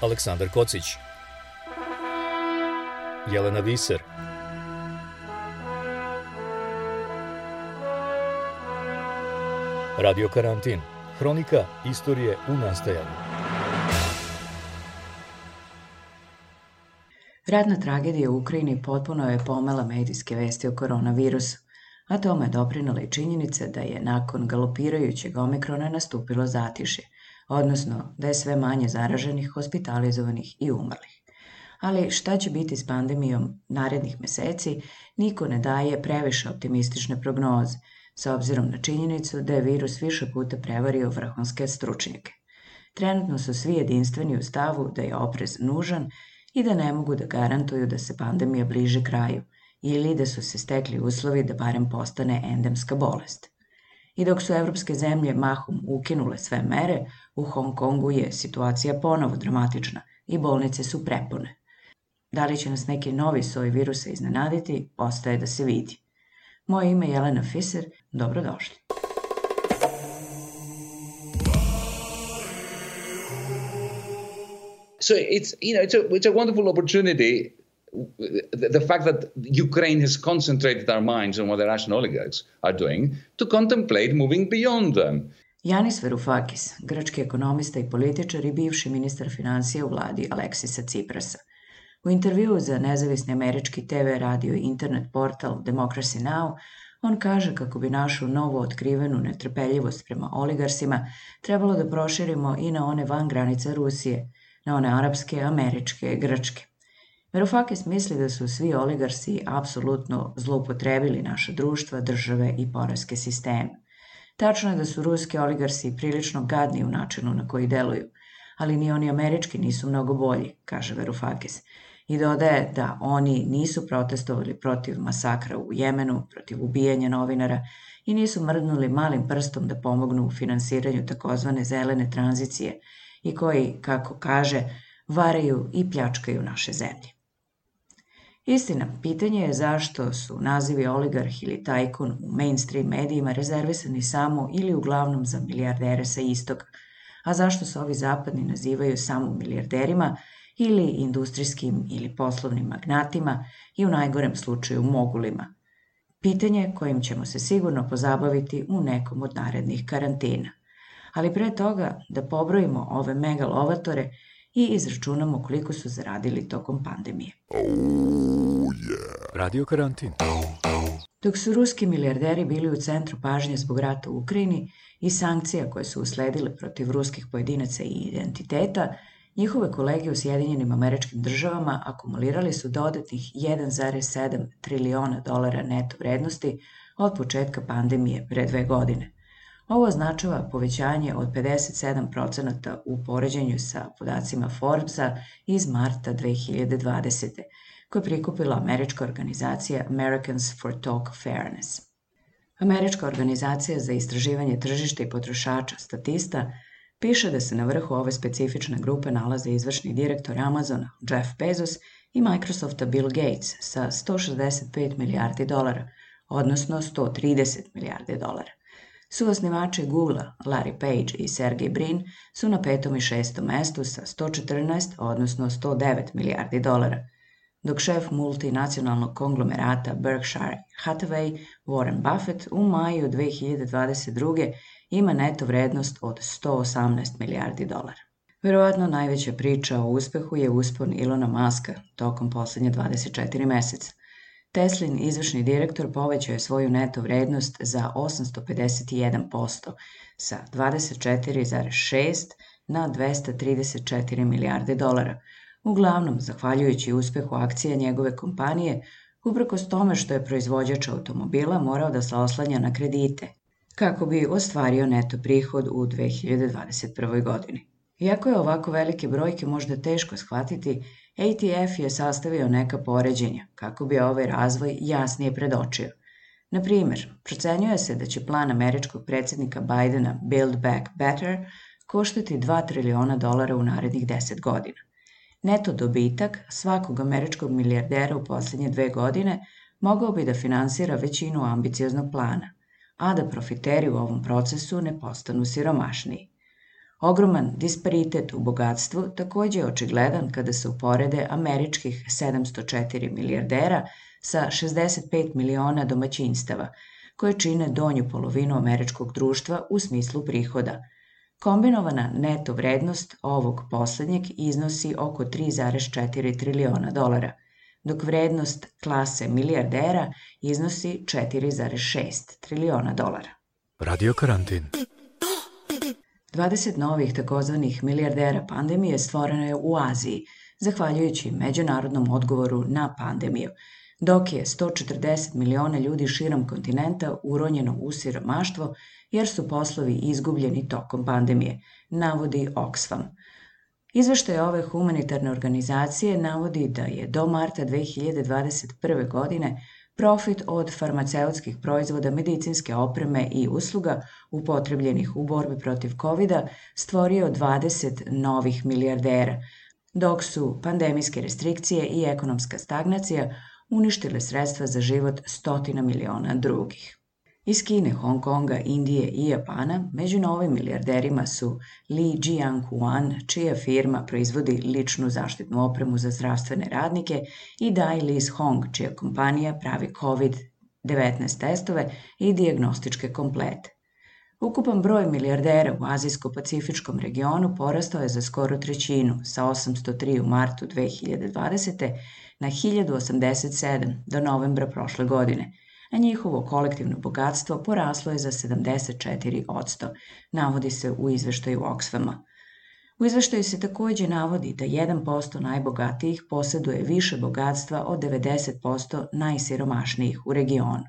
Aleksandar Kocić, Jelena Viser, Radio Karantin, hronika istorije u nastajanju. Radna tragedija u Ukrajini potpuno je pomela medijske vesti o koronavirusu, a tome je doprinala i činjenica da je nakon galopirajućeg omikrona nastupilo zatiše, odnosno da je sve manje zaraženih, hospitalizovanih i umrlih. Ali šta će biti s pandemijom narednih meseci, niko ne daje previše optimistične prognoze, sa obzirom na činjenicu da je virus više puta prevario vrhunske stručnjake. Trenutno su svi jedinstveni u stavu da je oprez nužan i da ne mogu da garantuju da se pandemija bliže kraju ili da su se stekli uslovi da barem postane endemska bolest. I dok su evropske zemlje mahom ukinule sve mere, u Hong Kongu je situacija ponovo dramatična i bolnice su prepune. Da li će nas neki novi soj virusa iznenaditi, ostaje da se vidi. Moje ime je Jelena Fiser, dobrodošli. So it's you know it's a it's a wonderful opportunity. The, the fact that Ukraine has concentrated our minds on what the Russian oligarchs are doing to contemplate moving beyond them. Janis Varoufakis, grčki ekonomista i političar i bivši ministar financija u vladi Aleksisa Ciprasa. U intervjuu za nezavisni američki TV radio i internet portal Democracy Now! on kaže kako bi našu novo otkrivenu netrpeljivost prema oligarsima trebalo da proširimo i na one van granica Rusije, na one arapske, američke, grčke. Varoufakis misli da su svi oligarsi apsolutno zloupotrebili naša društva, države i poreske sisteme. Tačno je da su ruski oligarsi prilično gadni u načinu na koji deluju, ali ni oni američki nisu mnogo bolji, kaže Varoufakis, i dodaje da oni nisu protestovali protiv masakra u Jemenu, protiv ubijanja novinara i nisu mrdnuli malim prstom da pomognu u finansiranju takozvane zelene tranzicije i koji, kako kaže, varaju i pljačkaju naše zemlje. Istina, pitanje je zašto su nazivi oligarh ili tajkun u mainstream medijima rezervisani samo ili uglavnom za milijardere sa istoga, a zašto se ovi zapadni nazivaju samo milijarderima ili industrijskim ili poslovnim magnatima i u najgorem slučaju mogulima. Pitanje kojim ćemo se sigurno pozabaviti u nekom od narednih karantina. Ali pre toga da pobrojimo ove megalovatore i izračunamo koliko su zaradili tokom pandemije. Oh, yeah. Radio karantin. Dok su ruski milijarderi bili u centru pažnje zbog rata u Ukrajini i sankcija koje su usledile protiv ruskih pojedinaca i identiteta, Njihove kolege u Sjedinjenim američkim državama akumulirali su dodatnih 1,7 triliona dolara neto vrednosti od početka pandemije pre dve godine. Ovo označava povećanje od 57% u poređenju sa podacima Forbesa iz marta 2020. koje je prikupila američka organizacija Americans for Talk Fairness. Američka organizacija za istraživanje tržišta i potrošača Statista piše da se na vrhu ove specifične grupe nalaze izvršni direktor Amazona Jeff Bezos i Microsofta Bill Gates sa 165 milijardi dolara, odnosno 130 milijardi dolara. Suosnivači Google, Larry Page i Sergey Brin su na petom i šestom mestu sa 114, odnosno 109 milijardi dolara, dok šef multinacionalnog konglomerata Berkshire Hathaway, Warren Buffett, u maju 2022 ima neto vrednost od 118 milijardi dolara. Verovatno najveća priča o uspehu je uspon Ilona Maska tokom poslednje 24 meseca. Teslin izvršni direktor povećao je svoju neto vrednost za 851% sa 24,6 na 234 milijarde dolara, uglavnom zahvaljujući uspehu akcija njegove kompanije, uprkos tome što je proizvođač automobila morao da se oslanja na kredite kako bi ostvario neto prihod u 2021. godini. Iako je ovako velike brojke možda teško shvatiti, ATF je sastavio neka poređenja kako bi ovaj razvoj jasnije predočio. Na primer, procenjuje se da će plan američkog predsednika Bidena Build Back Better koštati 2 triliona dolara u narednih 10 godina. Neto dobitak svakog američkog milijardera u poslednje dve godine mogao bi da finansira većinu ambicioznog plana, a da profiteri u ovom procesu ne postanu siromašniji. Ogroman disparitet u bogatstvu takođe je očigledan kada se uporede američkih 704 milijardera sa 65 miliona domaćinstava, koje čine donju polovinu američkog društva u smislu prihoda. Kombinovana neto vrednost ovog poslednjeg iznosi oko 3,4 triliona dolara, dok vrednost klase milijardera iznosi 4,6 triliona dolara. Radio karantin. 20 novih takozvanih milijardera pandemije stvoreno je u Aziji, zahvaljujući međunarodnom odgovoru na pandemiju, dok je 140 miliona ljudi širom kontinenta uronjeno u siromaštvo jer su poslovi izgubljeni tokom pandemije, navodi Oxfam. Izveštaj ove humanitarne organizacije navodi da je do marta 2021. godine profit od farmaceutskih proizvoda, medicinske opreme i usluga upotrebljenih u borbi protiv covid stvorio 20 novih milijardera, dok su pandemijske restrikcije i ekonomska stagnacija uništile sredstva za život stotina miliona drugih. Iz Kine, Hong Konga, Indije i Japana među novim milijarderima su Li Jianhuan, čija firma proizvodi ličnu zaštitnu opremu za zdravstvene radnike, i Dai Lis Hong, čija kompanija pravi COVID-19 testove i diagnostičke komplete. Ukupan broj milijardera u Azijsko-Pacifičkom regionu porastao je za skoro trećinu, sa 803 u martu 2020. na 1087 do novembra prošle godine – a njihovo kolektivno bogatstvo poraslo je za 74 odsto, navodi se u izveštaju Oxfama. U izveštaju se takođe navodi da 1% najbogatijih poseduje više bogatstva od 90% najsiromašnijih u regionu.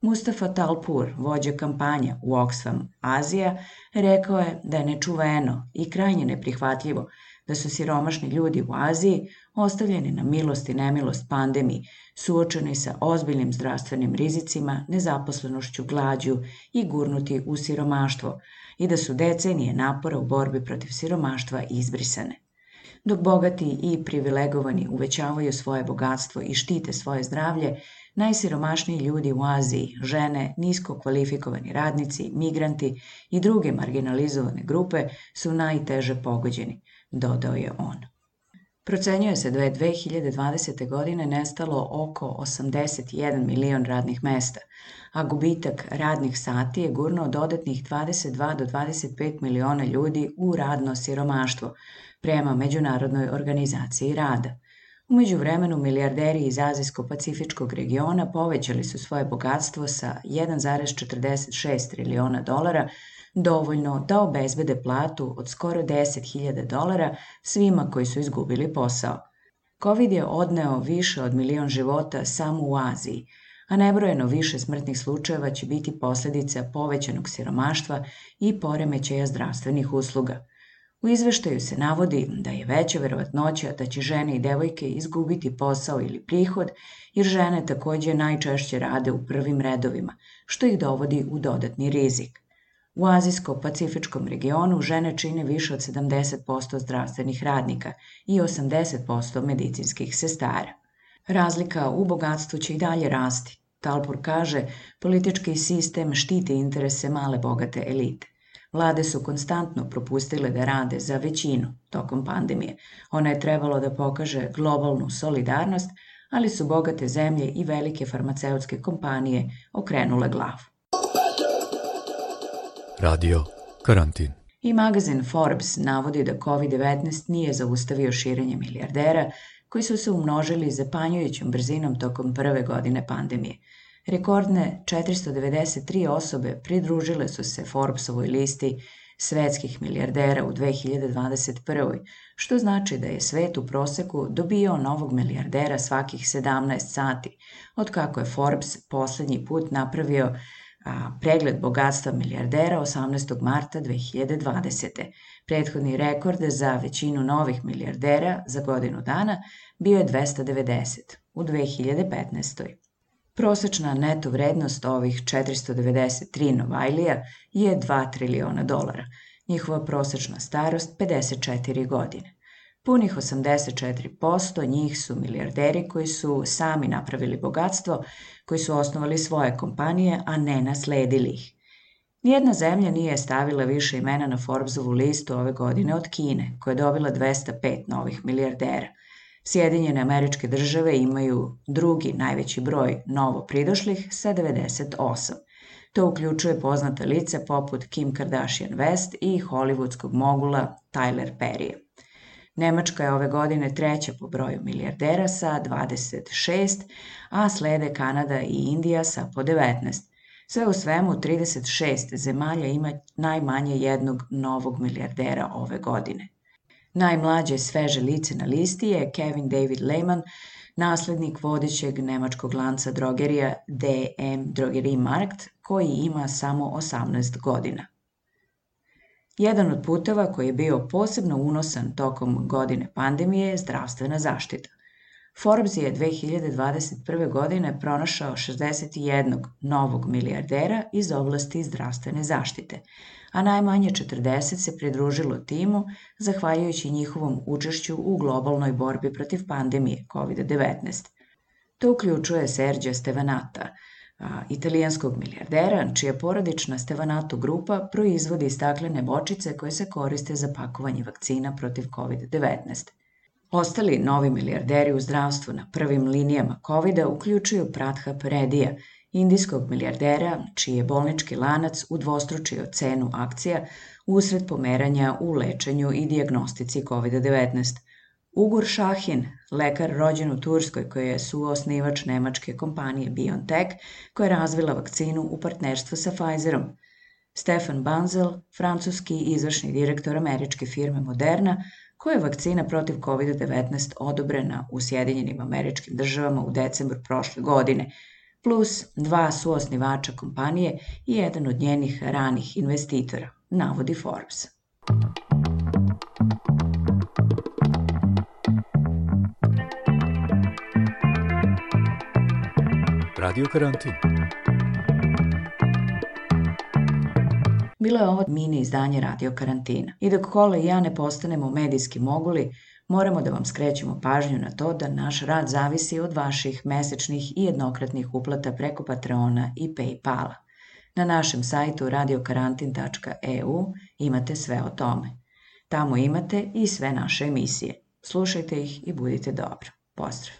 Mustafa Talpur, vođa kampanja u Oxfam Azija, rekao je da je nečuveno i krajnje neprihvatljivo da su siromašni ljudi u Aziji ostavljeni na milost i nemilost pandemiji, suočeni sa ozbiljnim zdravstvenim rizicima, nezaposlenošću, glađu i gurnuti u siromaštvo i da su decenije napora u borbi protiv siromaštva izbrisane. Dok bogati i privilegovani uvećavaju svoje bogatstvo i štite svoje zdravlje, najsiromašniji ljudi u Aziji, žene, nisko kvalifikovani radnici, migranti i druge marginalizovane grupe su najteže pogođeni, dodao je on. Procenjuje se da je 2020. godine nestalo oko 81 milion radnih mesta, a gubitak radnih sati je gurnuo dodatnih 22 do 25 miliona ljudi u radno siromaštvo, prema Međunarodnoj organizaciji rada. Umeđu vremenu milijarderi iz Azijsko-Pacifičkog regiona povećali su svoje bogatstvo sa 1,46 triliona dolara dovoljno da obezbede platu od skoro 10.000 dolara svima koji su izgubili posao. Covid je odneo više od milion života samo u Aziji, a nebrojeno više smrtnih slučajeva će biti posledica povećanog siromaštva i poremećaja zdravstvenih usluga. U izveštaju se navodi da je veća verovatnoća da će žene i devojke izgubiti posao ili prihod, jer žene takođe najčešće rade u prvim redovima, što ih dovodi u dodatni rizik. U Azijsko-Pacifičkom regionu žene čine više od 70% zdravstvenih radnika i 80% medicinskih sestara. Razlika u bogatstvu će i dalje rasti. Talpur kaže, politički sistem štiti interese male bogate elite. Vlade su konstantno propustile da rade za većinu tokom pandemije. Ona je trebalo da pokaže globalnu solidarnost, ali su bogate zemlje i velike farmaceutske kompanije okrenule glavu. Radio Karantin. I magazin Forbes navodi da COVID-19 nije zaustavio širenje milijardera koji su se umnožili zapanjujućom brzinom tokom prve godine pandemije. Rekordne 493 osobe pridružile su se Forbesovoj listi svetskih milijardera u 2021. što znači da je svet u proseku dobio novog milijardera svakih 17 sati, od kako je Forbes poslednji put napravio a, pregled bogatstva milijardera 18. marta 2020. Prethodni rekord za većinu novih milijardera za godinu dana bio je 290 u 2015. Prosečna neto vrednost ovih 493 Novajlija je 2 triliona dolara, njihova prosečna starost 54 godine. Punih 84% njih su milijarderi koji su sami napravili bogatstvo, koji su osnovali svoje kompanije, a ne nasledili ih. Nijedna zemlja nije stavila više imena na Forbesovu listu ove godine od Kine, koja je dobila 205 novih milijardera. Sjedinjene američke države imaju drugi najveći broj novo pridošlih sa 98. To uključuje poznate lice poput Kim Kardashian West i hollywoodskog mogula Tyler Perry. Nemačka je ove godine treća po broju milijardera sa 26, a slede Kanada i Indija sa po 19. Sve u svemu 36 zemalja ima najmanje jednog novog milijardera ove godine. Najmlađe sveže lice na listi je Kevin David Lehman, naslednik vodećeg nemačkog lanca drogerija DM Drogerie Markt, koji ima samo 18 godina. Jedan od puteva koji je bio posebno unosan tokom godine pandemije je zdravstvena zaštita. Forbes je 2021. godine pronašao 61 novog milijardera iz oblasti zdravstvene zaštite, a najmanje 40 se pridružilo timu zahvaljujući njihovom učešću u globalnoj borbi protiv pandemije COVID-19. To uključuje Serđa Stevanata, italijanskog milijardera, čija porodična Stevanato grupa proizvodi staklene bočice koje se koriste za pakovanje vakcina protiv COVID-19. Ostali novi milijarderi u zdravstvu na prvim linijama covid uključuju Pradhap Redija, indijskog milijardera čiji je bolnički lanac udvostručio cenu akcija usred pomeranja u lečenju i diagnostici COVID-19. Ugur Šahin, lekar rođen u Turskoj koji je suosnivač nemačke kompanije BioNTech koja je razvila vakcinu u partnerstvu sa Pfizerom. Stefan Banzel, francuski izvršni direktor američke firme Moderna, koja je vakcina protiv COVID-19 odobrena u Sjedinjenim američkim državama u decembru prošle godine, plus dva suosnivača kompanije i jedan od njenih ranih investitora, navodi Forbes. Radio karantin. Bilo je ovo mini izdanje Radio karantina. I dok Kola i ja ne postanemo medijski moguli, moramo da vam skrećemo pažnju na to da naš rad zavisi od vaših mesečnih i jednokratnih uplata preko Patreona i Paypala. Na našem sajtu radiokarantin.eu imate sve o tome. Tamo imate i sve naše emisije. Slušajte ih i budite dobro. Pozdrav!